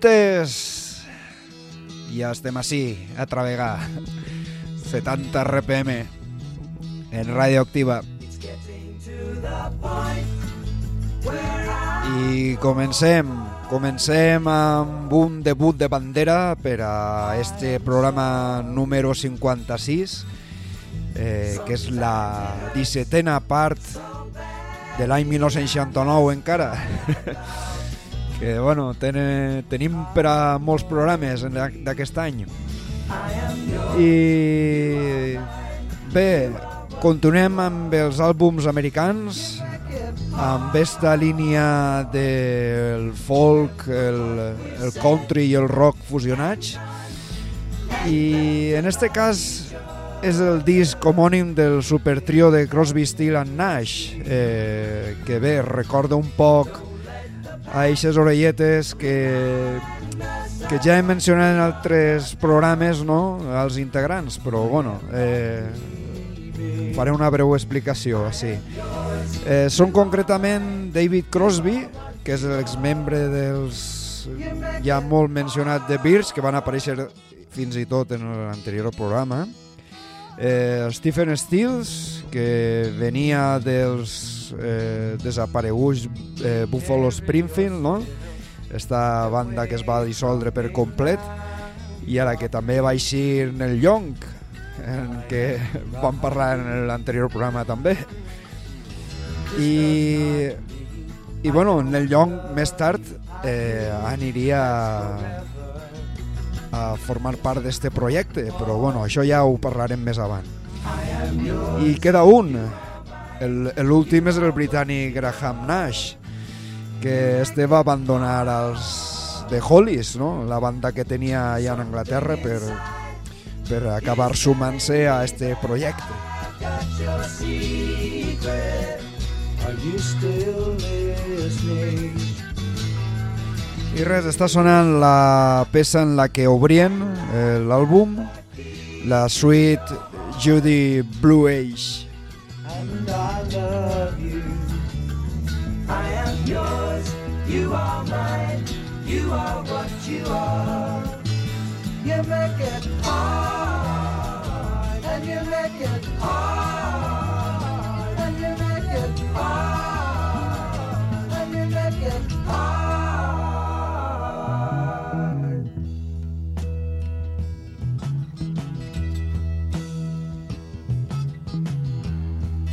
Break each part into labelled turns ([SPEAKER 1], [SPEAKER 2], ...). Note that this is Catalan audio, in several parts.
[SPEAKER 1] Orelletes! Ja estem així, a travegar. 70 RPM en Radioactiva. I comencem, comencem amb un debut de bandera per a este programa número 56, eh, que és la 17a part de l'any 1969 encara. que bueno, ten, tenim per a molts programes d'aquest any. I bé, continuem amb els àlbums americans, amb esta línia del folk, el, el country i el rock fusionats. I en este cas és el disc homònim del supertrio de Crosby, Still and Nash, eh, que bé, recorda un poc a eixes orelletes que, que ja hem mencionat en altres programes, no?, als integrants, però, bueno, eh, faré una breu explicació, així. Eh, són concretament David Crosby, que és l'exmembre dels ja molt mencionat de Beers, que van aparèixer fins i tot en l'anterior programa, eh, Stephen Stills, que venia dels eh, desapareguts eh, Buffalo Springfield, no? esta banda que es va dissoldre per complet, i ara que també va eixir Neil Young, en què vam parlar en l'anterior programa també. I, i bueno, Neil Young més tard eh, aniria a formar part d'este projecte, però bueno, això ja ho parlarem més avant. I queda un, l'últim és el britànic Graham Nash, que este va abandonar els The Hollies, no? la banda que tenia allà en Anglaterra per, per acabar sumant-se a este projecte. I res, està sonant la peça en la que obrien eh, l'àlbum, la suite Judy Blue Age. And I love you. I am yours, you are mine. You are what you are. You make it hard. And you make it hard. And you make it hard. And you make it hard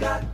[SPEAKER 1] got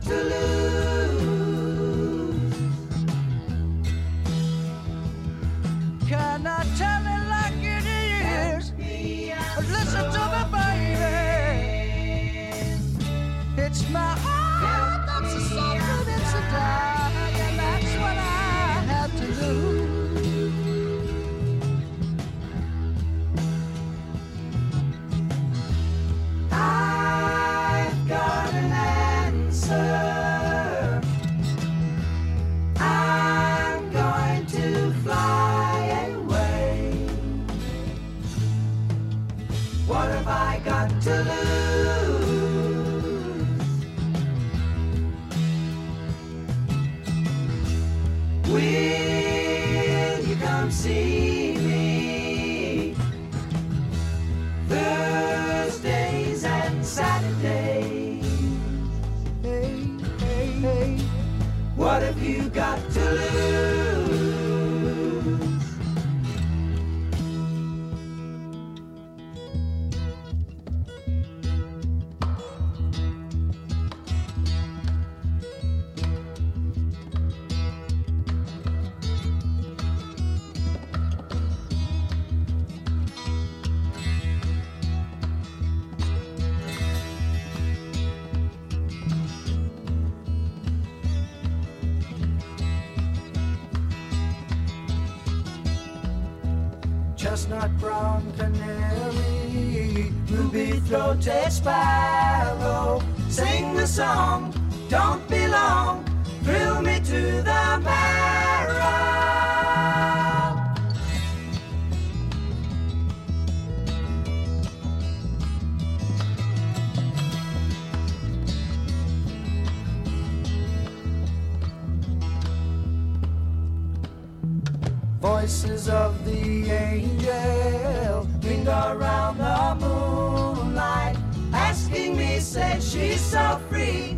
[SPEAKER 2] she's so free.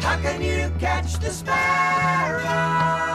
[SPEAKER 2] How can you catch the sparrow?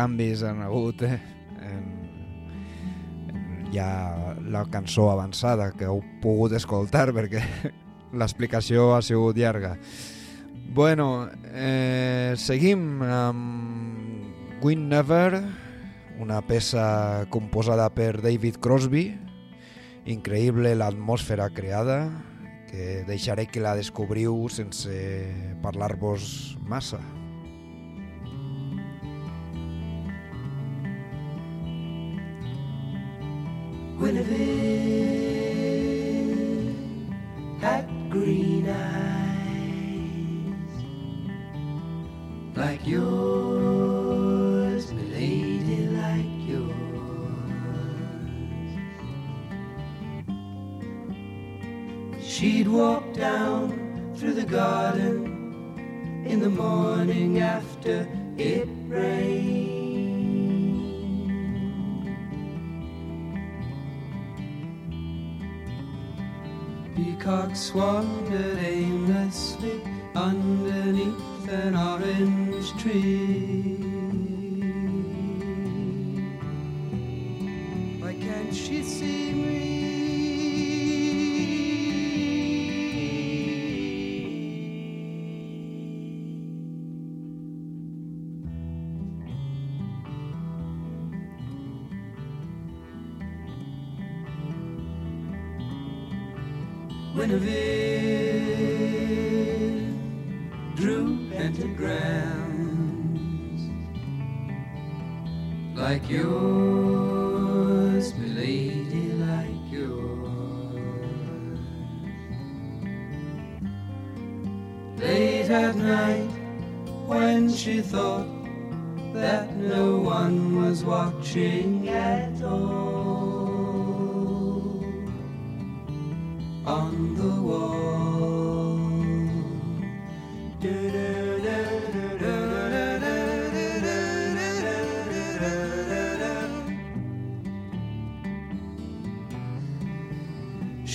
[SPEAKER 1] Canvis han hagut, eh? En ja la cançó avançada que heu pogut escoltar perquè l'explicació ha sigut llarga. Bueno, eh, seguim amb Win Never, una peça composada per David Crosby, increïble l'atmosfera creada, que deixaré que la descobriu sense parlar-vos massa.
[SPEAKER 2] Will?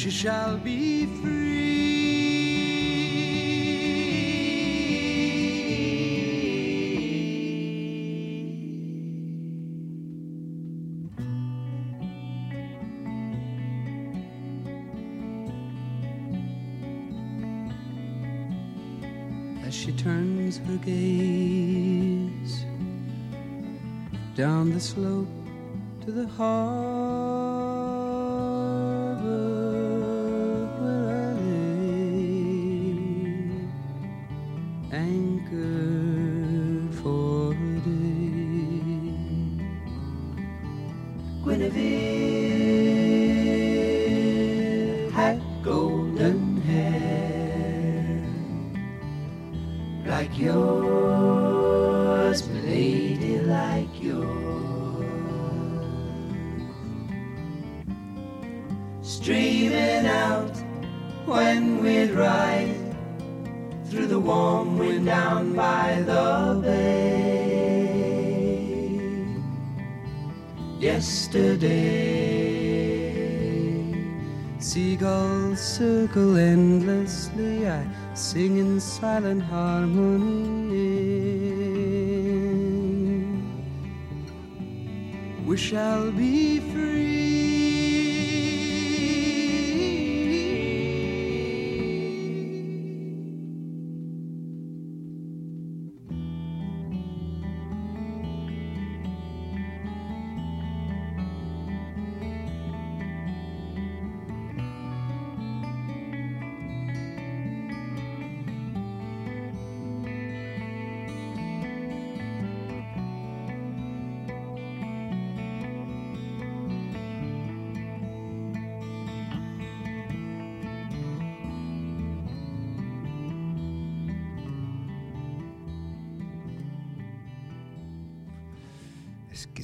[SPEAKER 2] She shall be free. Turns her gaze
[SPEAKER 3] down the slope to the harbor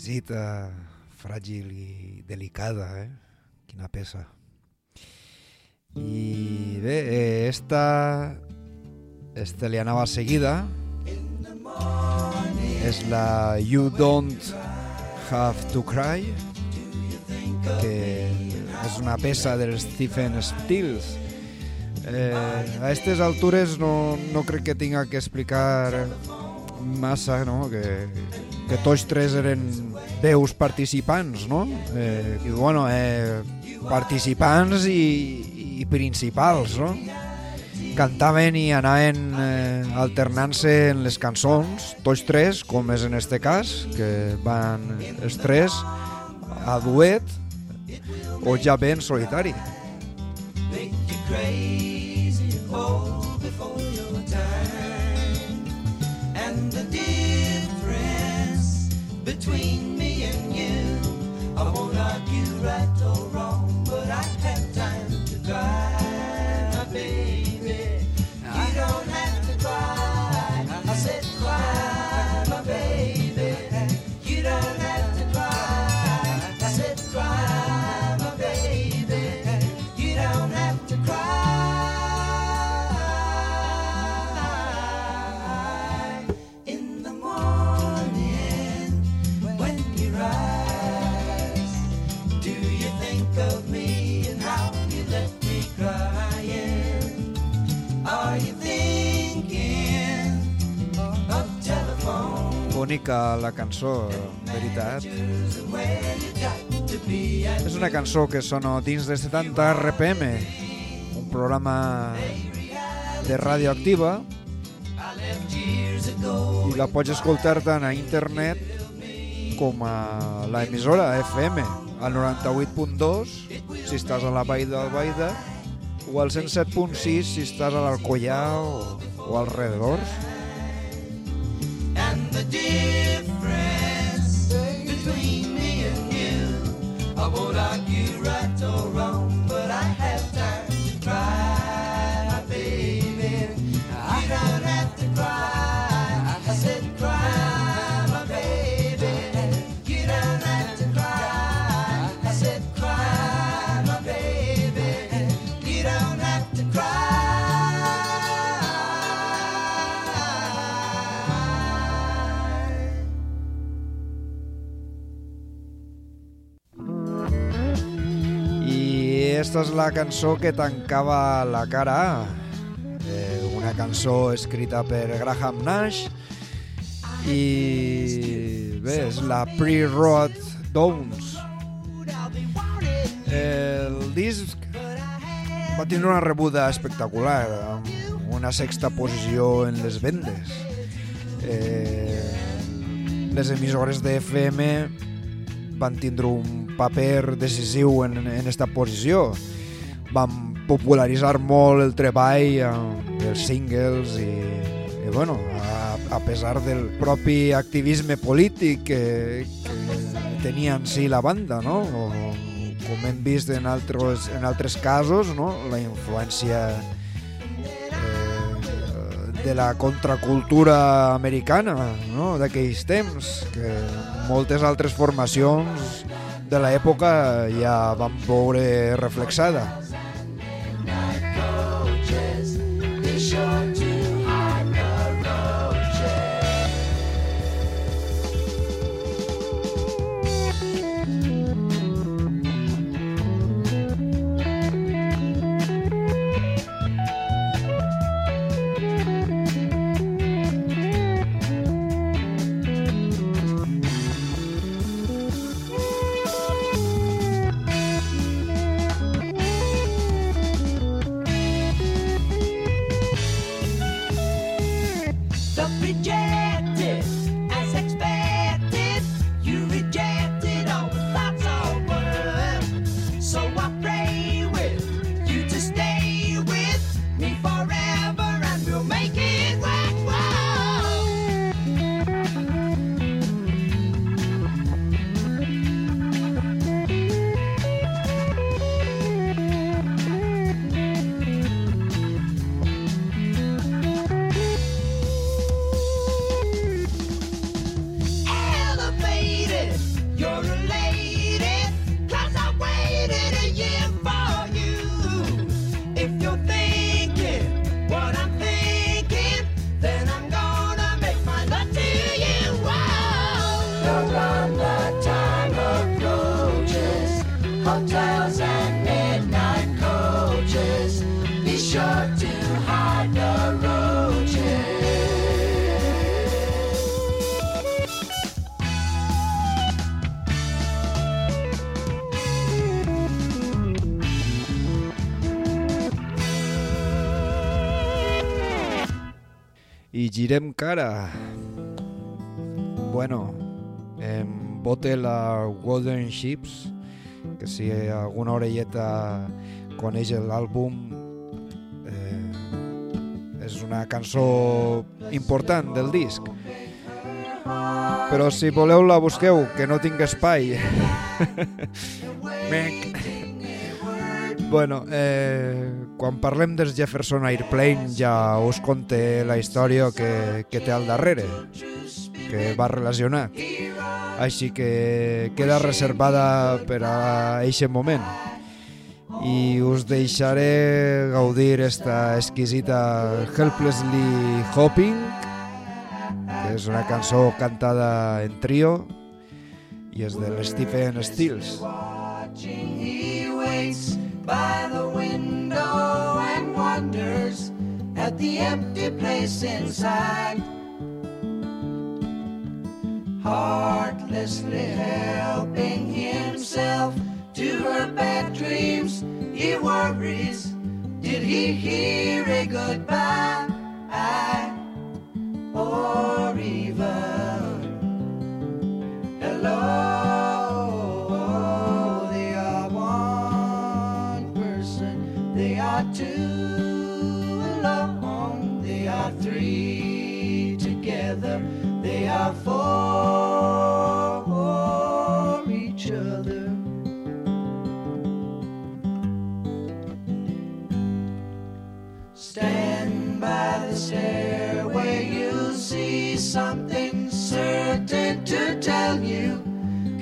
[SPEAKER 1] Exquisita, fràgil i delicada, eh? Quina peça. I bé, eh, esta, esta li anava seguida. És la You Don't Have to Cry, que és una peça del Stephen Stills. Eh, a aquestes altures no, no crec que tinga que explicar massa, no? Que, que tots tres eren veus participants, no? Eh, i, bueno, eh, participants i, i principals, no? Cantaven i anaven eh, alternant-se en les cançons, tots tres, com és en este cas, que van els tres a duet o ja bé en solitari.
[SPEAKER 2] make I won't argue right or wrong, but I have time to cry,
[SPEAKER 1] Bonica la cançó, en veritat. És una cançó que sona dins de 70 RPM, un programa de radioactiva i la pots escoltar tant a internet com a la emissora FM, al 98.2 si estàs a la vall d'Albaida o al 107.6 si estàs a l'Alcoià o, o als redors. La cançó que tancava la cara A, eh, una cançó escrita per Graham Nash i bé, és la Pre-Road Downs. El disc va tindre una rebuda espectacular, amb una sexta posició en les vendes. Eh, les emissores de FM van tindre un paper decisiu en, en esta posició. Van popularitzar molt el treball, eh, els singles i, i bueno, a, a pesar del propi activisme polític que, que tenia en si la banda, no? O, com hem vist en altres, en altres casos, no? la influència eh, de la contracultura americana no? d'aquells temps, que moltes altres formacions de l'època ja van veure reflexada.
[SPEAKER 2] Hotels and midnight coaches. Be sure to hide the roaches.
[SPEAKER 1] I girem cara. Bueno, em bote la Golden Ships, que si alguna orelleta coneix l'àlbum, eh, és una cançó important del disc. Però si voleu la busqueu, que no tinc espai. Mec. Bueno, eh, quan parlem dels Jefferson Airplane ja us conté la història que, que té al darrere, que va relacionat. Així que queda reservada per a eixe moment. I us deixaré gaudir esta exquisita Helplessly Hopping, que és una cançó cantada en trio i és del Stephen Stills.
[SPEAKER 2] by the window and wonders at the empty place inside. Heartlessly helping himself to her bad dreams, he worries. Did he hear a goodbye? Or even Hello, they are one person, they are two alone, they are three for each other. Stand by the stairway, you'll see something certain to tell you.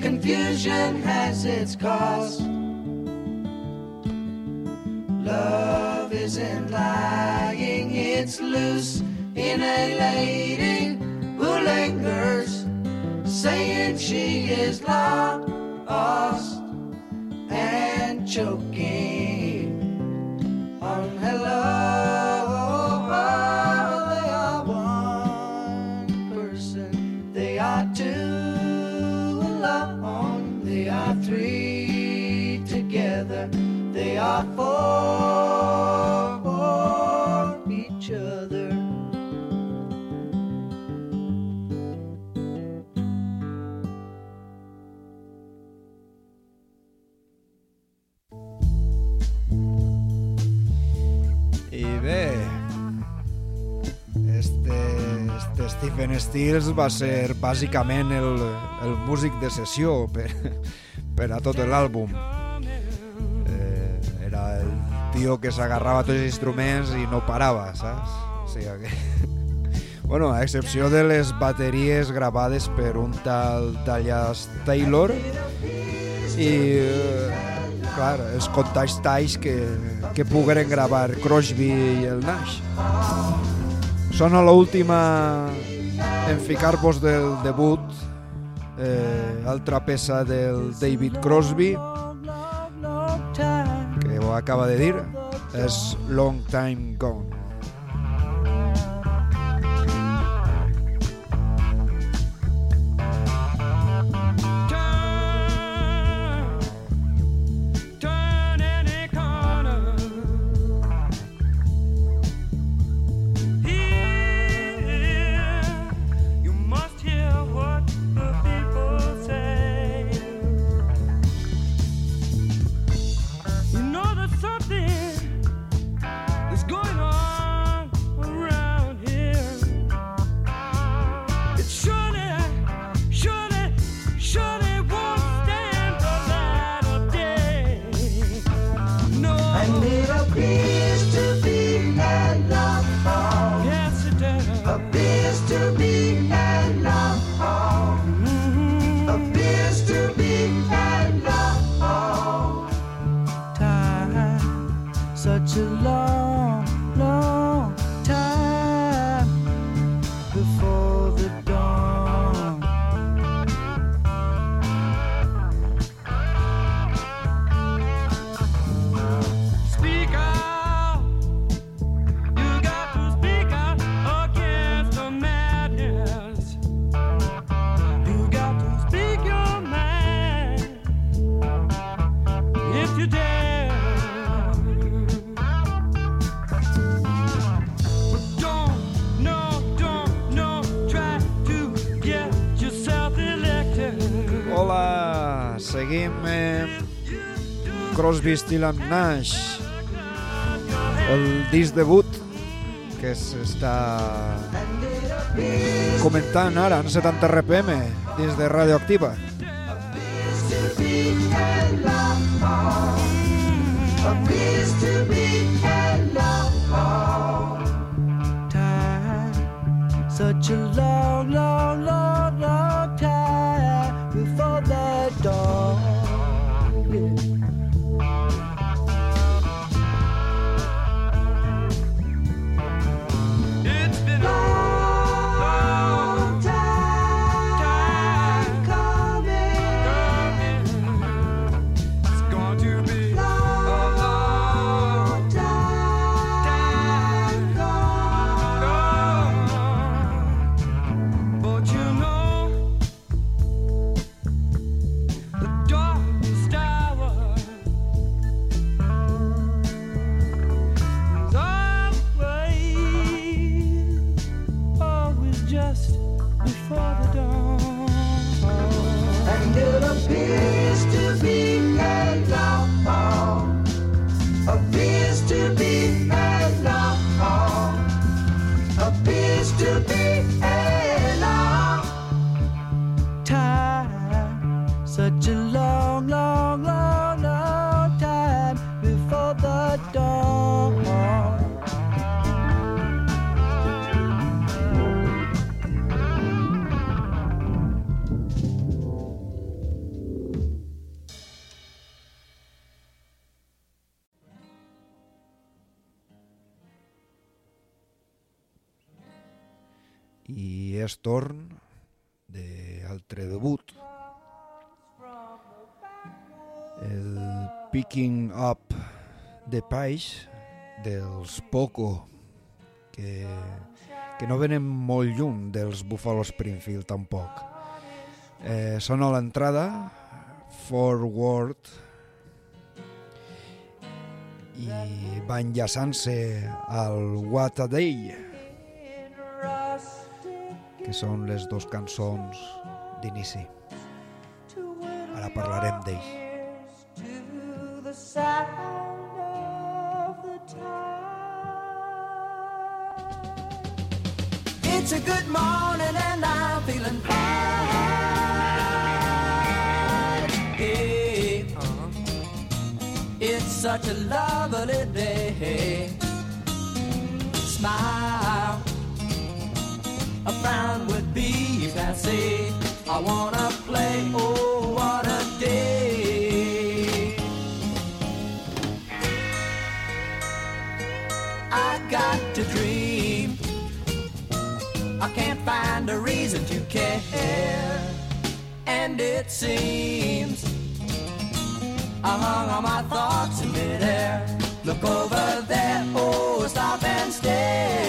[SPEAKER 2] Confusion has its cost. Love isn't lying, it's loose in a lady lingers, saying she is lost and choking on hello. They are one
[SPEAKER 1] Stephen Stills va ser bàsicament el, el músic de sessió per, per a tot l'àlbum. Eh, era el tio que s'agarrava tots els instruments i no parava, saps? O sigui que... Bueno, a excepció de les bateries gravades per un tal Dallas Taylor i, eh, clar, els contacts talls que, que pogueren gravar Crosby i el Nash. Sona l'última en ficar-vos del debut, eh, altra peça del David Crosby, que ho acaba de dir, és Long Time Gone. Still and Nash, el disc debut que s'està comentant ara en 70 RPM dins de Radioactiva.
[SPEAKER 4] To be
[SPEAKER 2] Time, such a long, long, long, long
[SPEAKER 1] és torn d'altre debut. El Picking Up de Paix dels Poco que, que no venen molt lluny dels Buffalo Springfield tampoc. Eh, són a l'entrada Forward i va enllaçant-se al What a Day que són les dues cançons d'inici. Ara parlarem d'ell.
[SPEAKER 4] To the sound of the tide. It's a good morning and I'm feeling fine. It's such a lovely day. Smile. A frown would be passe. I wanna play. Oh, what a day. I got to dream. I can't find a reason to care. And it seems I hung all my thoughts in midair. Look over there, oh, stop and stare.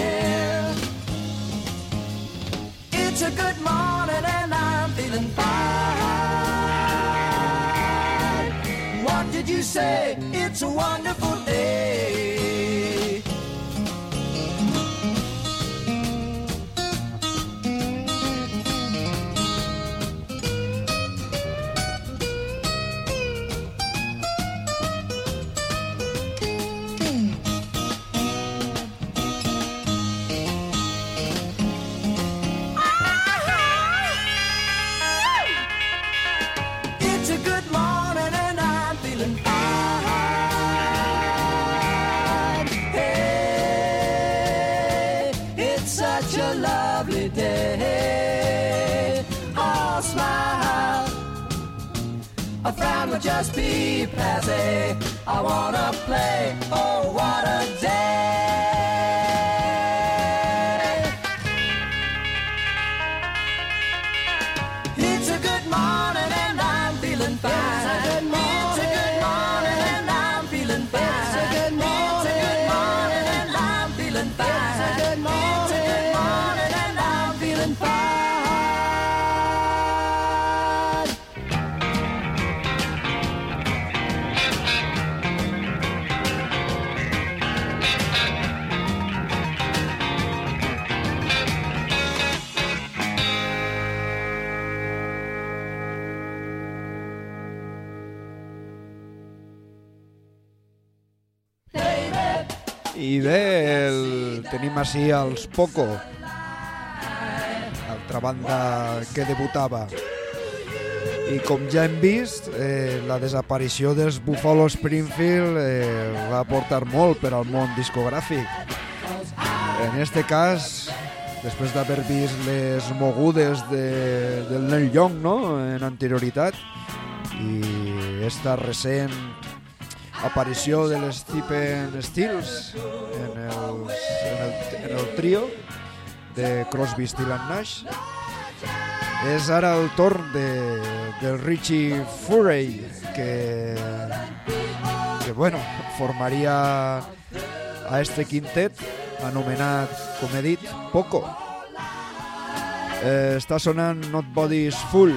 [SPEAKER 4] What did you say? It's a wonderful just be passe. I wanna play. Oh, what a day!
[SPEAKER 1] Bé, el, tenim així els Poco, altra banda que debutava. I com ja hem vist, eh, la desaparició dels Buffalo Springfield eh, va portar molt per al món discogràfic. En este cas, després d'haver vist les mogudes de, del Neil Young no? en anterioritat i esta recent aparició de les Stephen Stills en, els, en, el, en el trio de Crosby, Still and Nash. És ara el torn de, del Richie Furey que, que bueno, formaria a este quintet anomenat, com he dit, Poco. Eh, està sonant Not Body's Full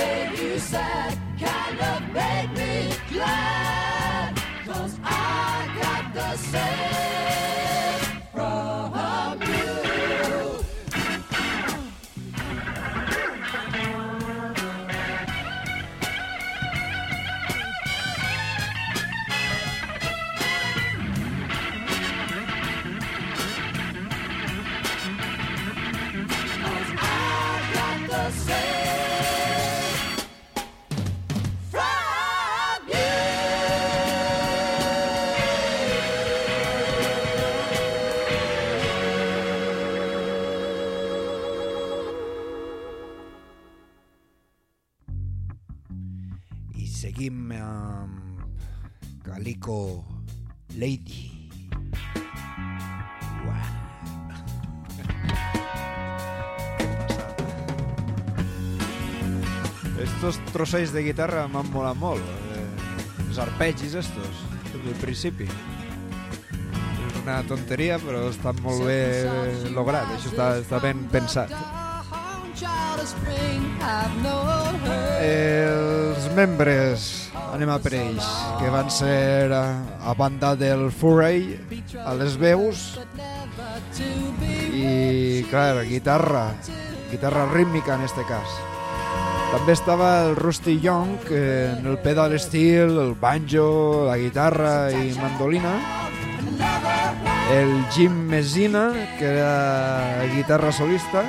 [SPEAKER 4] made you sad, kind of made me.
[SPEAKER 1] Trossells de guitarra m'han molat molt. Eh, els arpegis estos, del principi. És una tonteria, però està molt bé lograt. Això està, està ben pensat. Els membres, anem a per ells, que van ser a, banda del Furray, a les veus, i, clar, guitarra, guitarra rítmica en este cas. També estava el Rusty Young, que en el pedal steel, el banjo, la guitarra i mandolina. El Jim Messina, que era guitarra solista.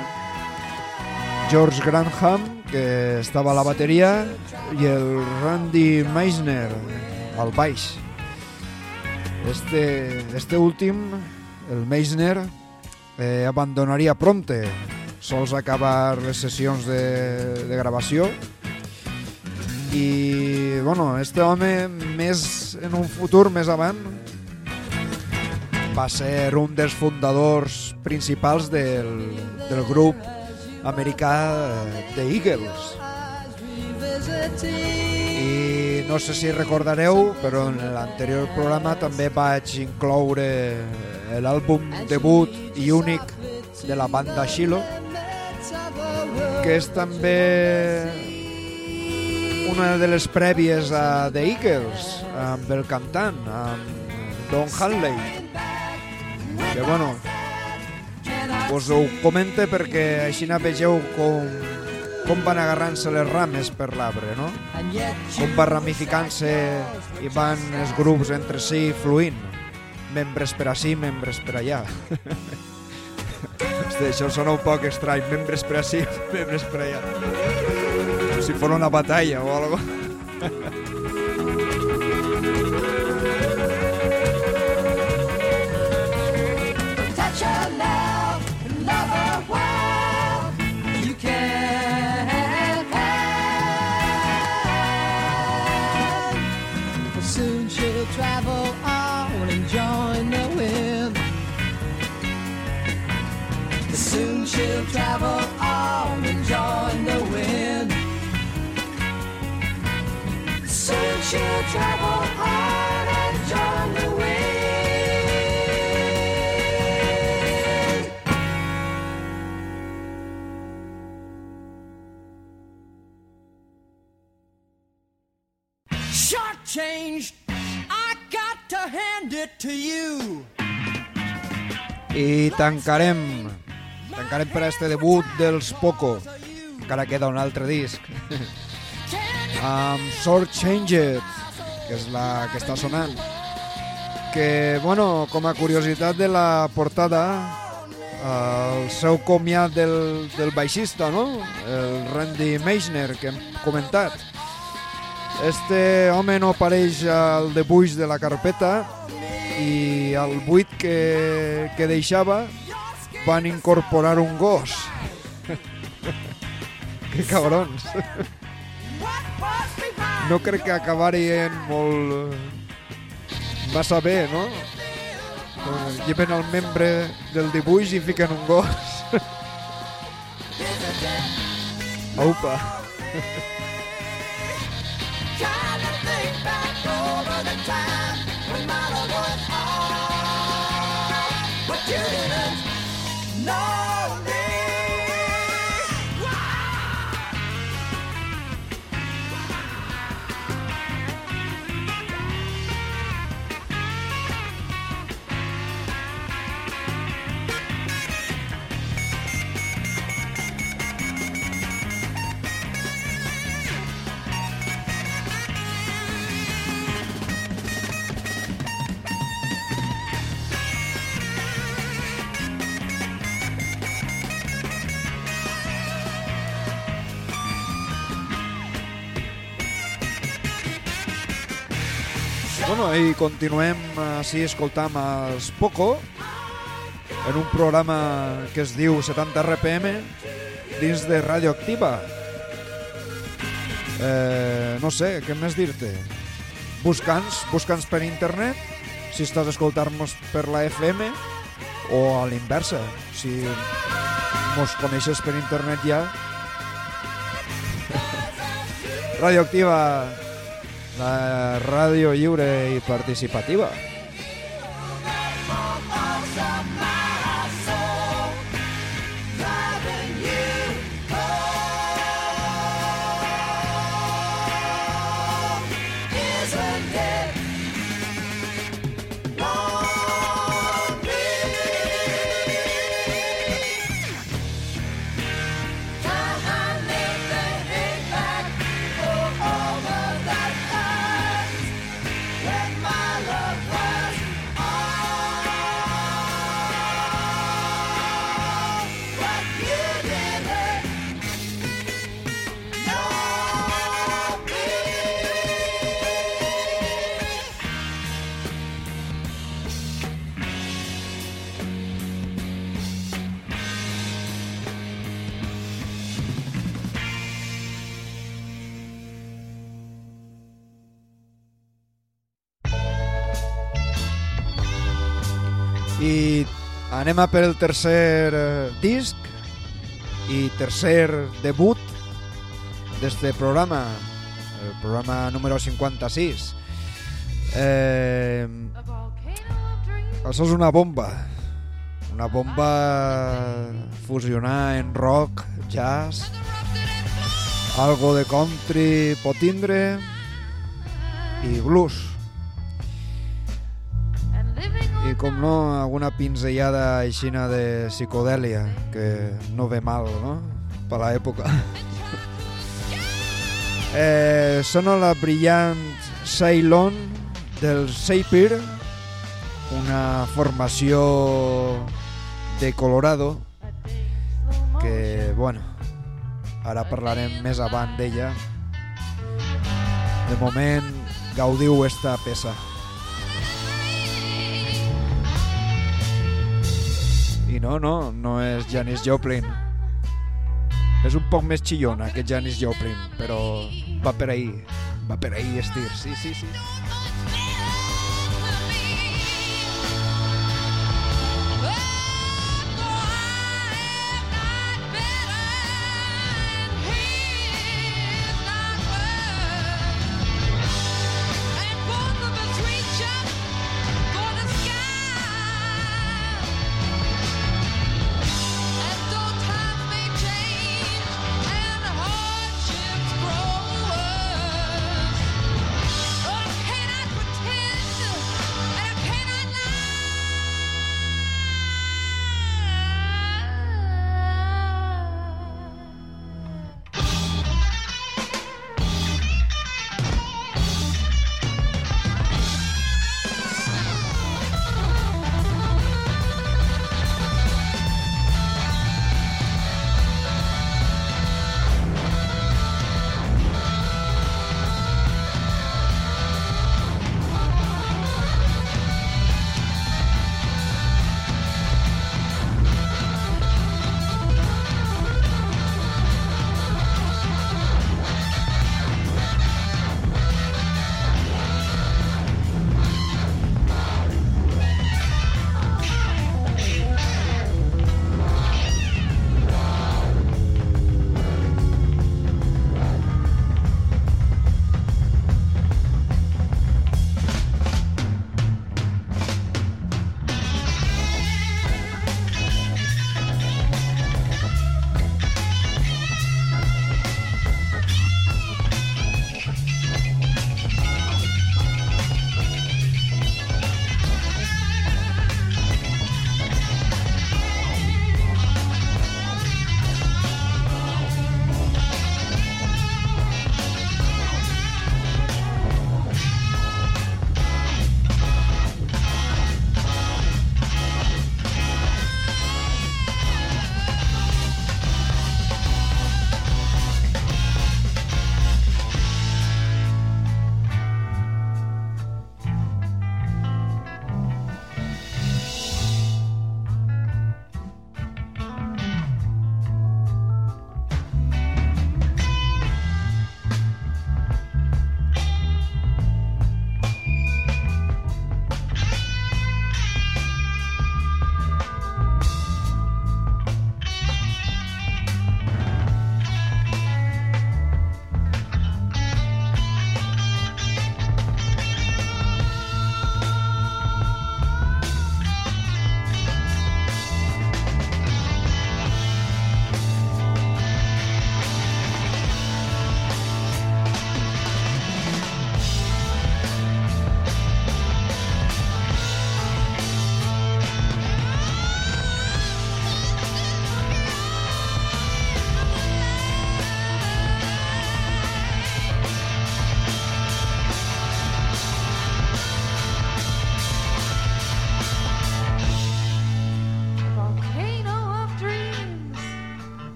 [SPEAKER 1] George Granham, que estava a la bateria. I el Randy Meisner, al baix. Este, este últim, el Meisner, eh, abandonaria prompte sols acabar les sessions de, de gravació. I bueno, este home més en un futur més avant va ser un dels fundadors principals del, del grup americà eh, The Eagles. I no sé si recordareu però en l'anterior programa també vaig incloure l'àlbum debut i únic de la banda Shiloh que és també una de les prèvies a The Eagles amb el cantant amb Don Hanley. Que bueno us ho comente perquè així vegeu com, com van agarrant-se les rames per l'arbre no? com va ramificant-se i van els grups entre si fluint. Membres per ací, membres per allà Hosti, això sona un poc estrany, membres per ací, membres per allà. Com si fos una batalla o algo.
[SPEAKER 2] touch Soon she'll travel and join the wind. Shortchanged, I got to hand it to you.
[SPEAKER 1] I tancarem, tancarem per a este debut dels Poco. Encara queda un altre disc. amb Short Changed, que és la que està sonant. Que, bueno, com a curiositat de la portada, el seu comiat del, del baixista, no? El Randy Meisner, que hem comentat. Este home no apareix al dibuix de la carpeta i al buit que, que deixava van incorporar un gos. que cabrons. No crec que acabarien molt... eh, massa bé, no? Eh, Lleven el membre del dibuix i fiquen un gos. Aupa. Bueno, i continuem així escoltant els Poco en un programa que es diu 70 RPM dins de Radioactiva. Eh, no sé, què més dir-te? Busca'ns, busca'ns per internet, si estàs escoltant-nos per la FM o a l'inversa, si mos coneixes per internet ja. Radioactiva, la ràdio lliure i participativa. Anem a per el tercer eh, disc i tercer debut d'este programa, el programa número 56. Eh, això és una bomba, una bomba fusionar en rock, jazz, algo de country pot tindre i blues. I com no, alguna pinzellada aixina de psicodèlia, que no ve mal, no?, per l'època. eh, sona la brillant Ceylon del Sapir, una formació de Colorado que, bueno, ara parlarem més avant d'ella. De moment, gaudiu esta peça. No, no, no és Janis Joplin. És un poc més xillona que Janis Joplin, però va per ahí, va per ahí estir, sí, sí, sí.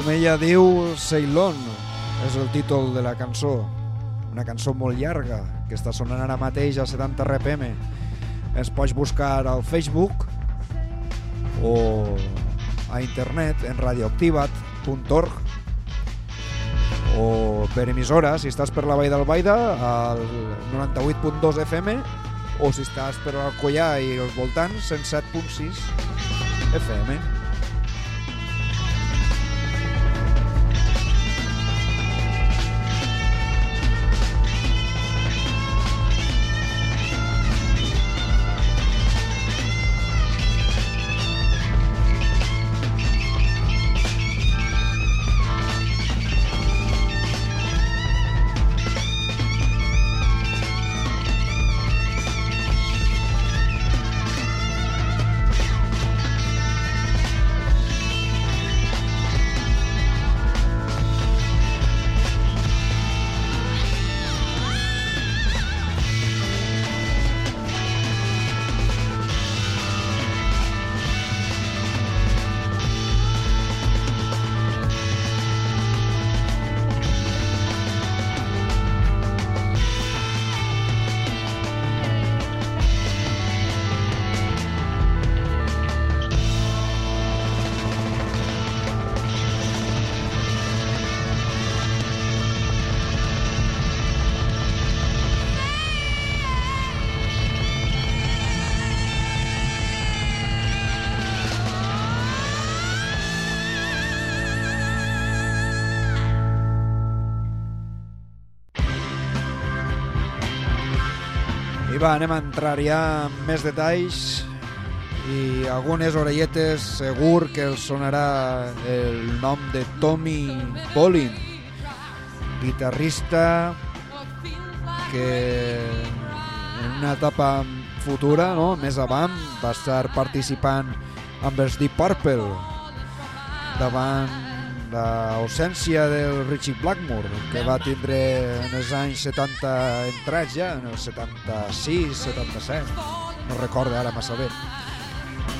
[SPEAKER 1] Com ella diu, Ceylon és el títol de la cançó. Una cançó molt llarga que està sonant ara mateix a 70 RPM. Es pots buscar al Facebook o a internet en radioactivat.org o per emissora, si estàs per la Vall d'Albaida, al 98.2 FM o si estàs per Alcoyà i els voltants, 107.6 FM. Va, anem a entrar ja en més detalls i algunes orelletes segur que els sonarà el nom de Tommy Bolin, guitarrista que en una etapa futura, no? més avant, va estar participant amb els Deep Purple davant l'ausència del Richie Blackmore que va tindre en els anys 70 entrats ja, en el 76, 77 no recordo ara massa bé.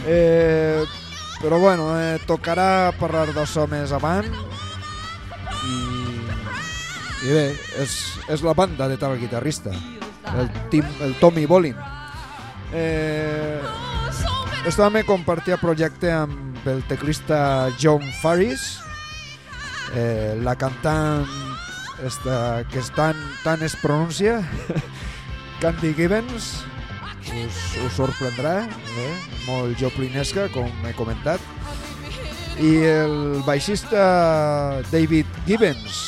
[SPEAKER 1] Eh, però bueno eh, tocarà parlar d'això més avant i, i bé és, és la banda de tal guitarrista el, Tim, el Tommy Bolin. Eh, esto també compartia projecte amb el teclista John Farris eh, la cantant esta, que és tan, tan es pronuncia Candy Gibbons us, us sorprendrà eh? molt joplinesca com he comentat. I el baixista David Gibbons.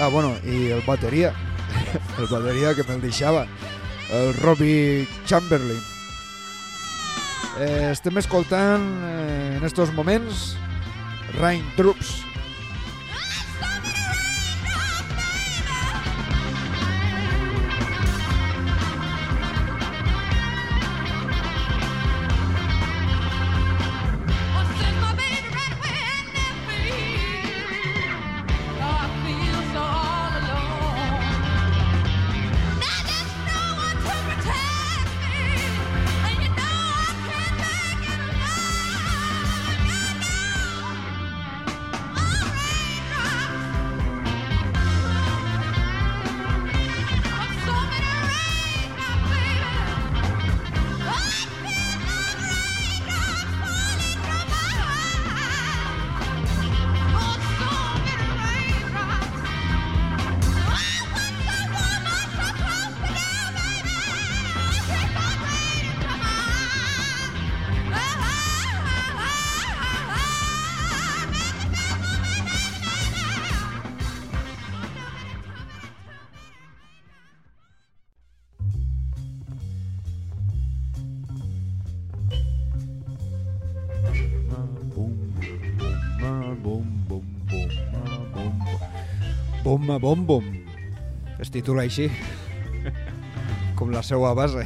[SPEAKER 1] Ah bueno i el bateria. El bateria que me'l deixava el Robbie Chamberlain. Eh, estem escoltant eh, en estos moments Rain Troops Bomba Bom Bom. Es titula així. Com la seva base.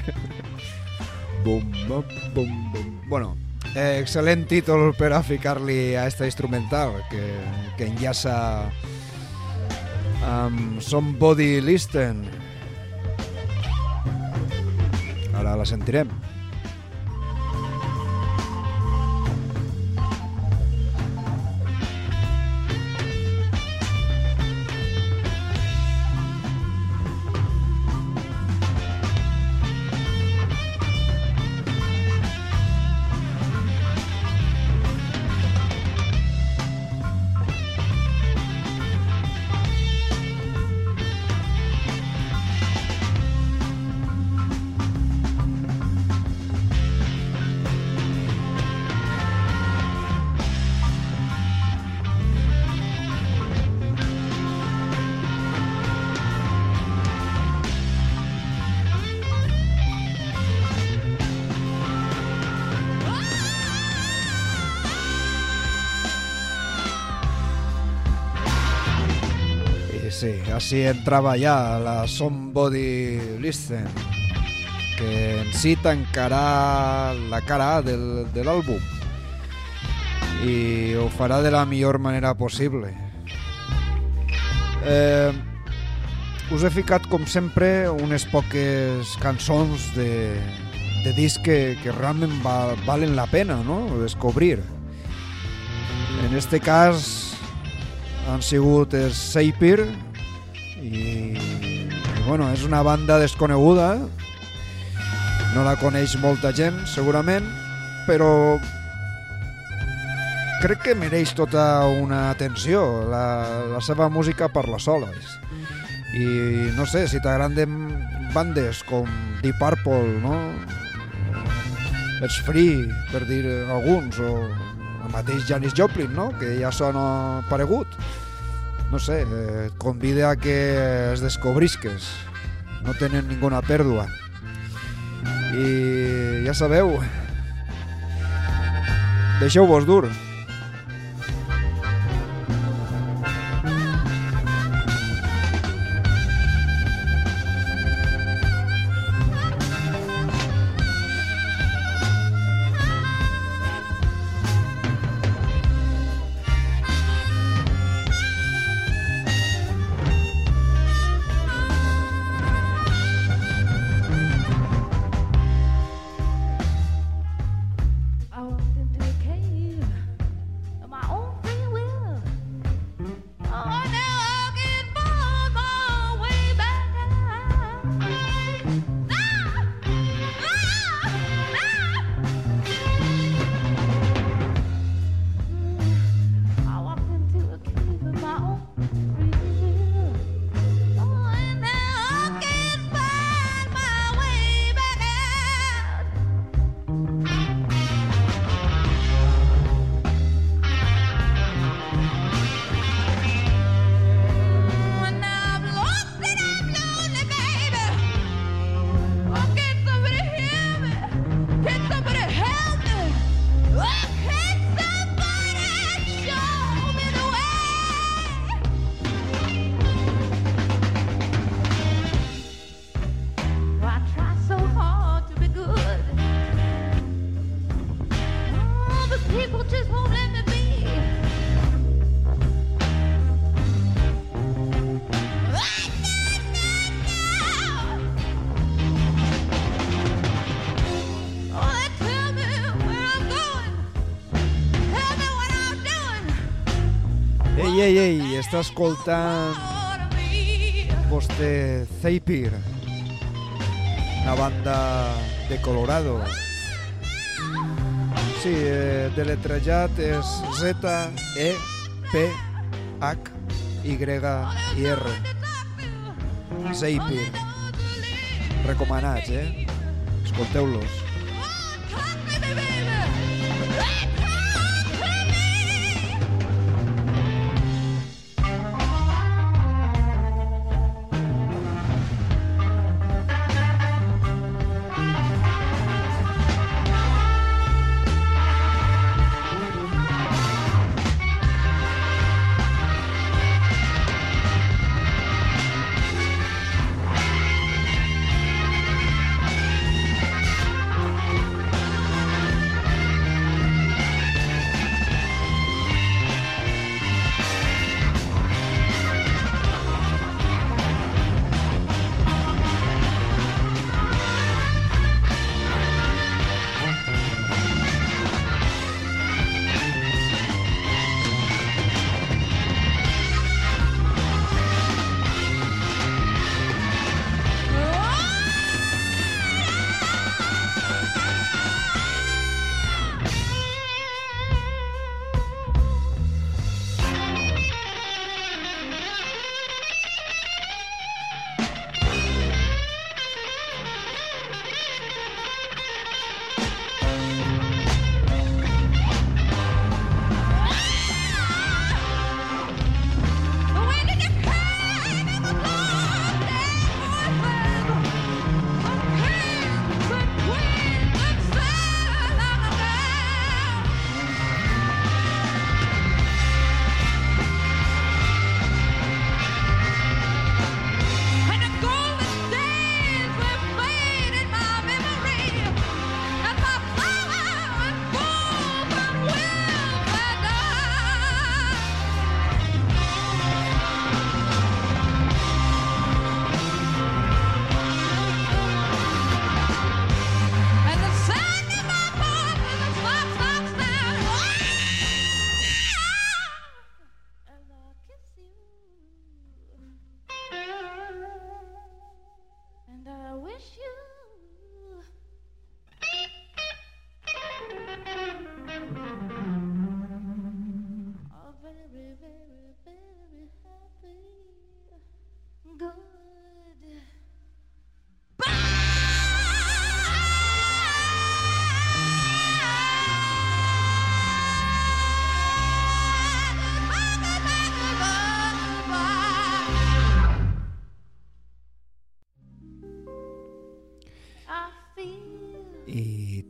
[SPEAKER 1] Bomba Bom Bom. Bueno, eh, excel·lent títol per a ficar-li a esta instrumental que, que enllaça amb Somebody Listen. Ara la sentirem. Así entrava ja la Somebody Listen, que en si tancarà la cara del, de l'àlbum i ho farà de la millor manera possible. Eh, us he ficat, com sempre, unes poques cançons de, de disc que, que realment val, valen la pena no? descobrir. En este cas han sigut Seipir i, i bueno, és una banda desconeguda no la coneix molta gent segurament però crec que mereix tota una atenció la, la seva música per la sola i no sé, si t'agraden bandes com Deep Purple no? els Free per dir alguns o el mateix Janis Joplin no? que ja sona paregut no sé, eh, et convida a que es descobrisques. No tenen ninguna pèrdua. I ja sabeu deixeu-vos dur Ei, ei, està escoltant vostè Zeipir, una banda de Colorado. Sí, eh, deletrejat és Z-E-P-H-Y-R. Zeipir. Recomanats, eh? Escolteu-los.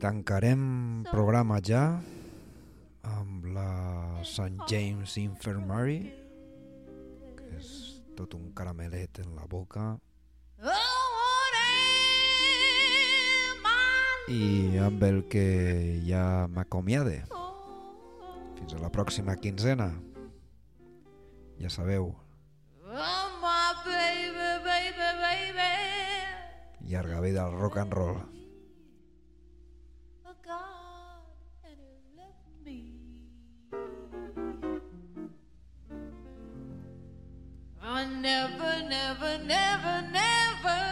[SPEAKER 1] tancarem programa ja amb la St. James Infirmary que és tot un caramelet en la boca.
[SPEAKER 4] I
[SPEAKER 1] amb el que ja m'acomiade. Fins a la pròxima quinzena. Ja sabeu. Llarga vida al rock and roll.
[SPEAKER 4] never, never, never.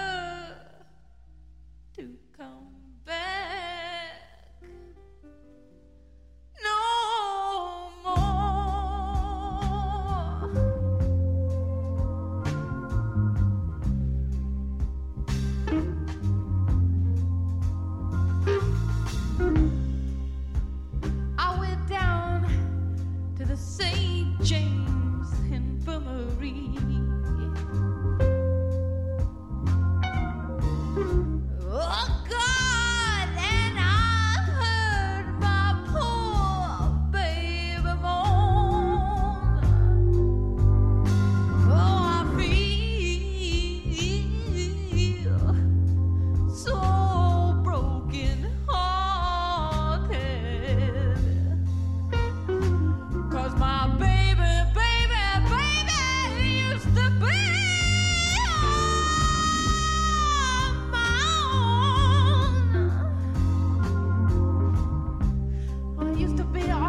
[SPEAKER 4] used to be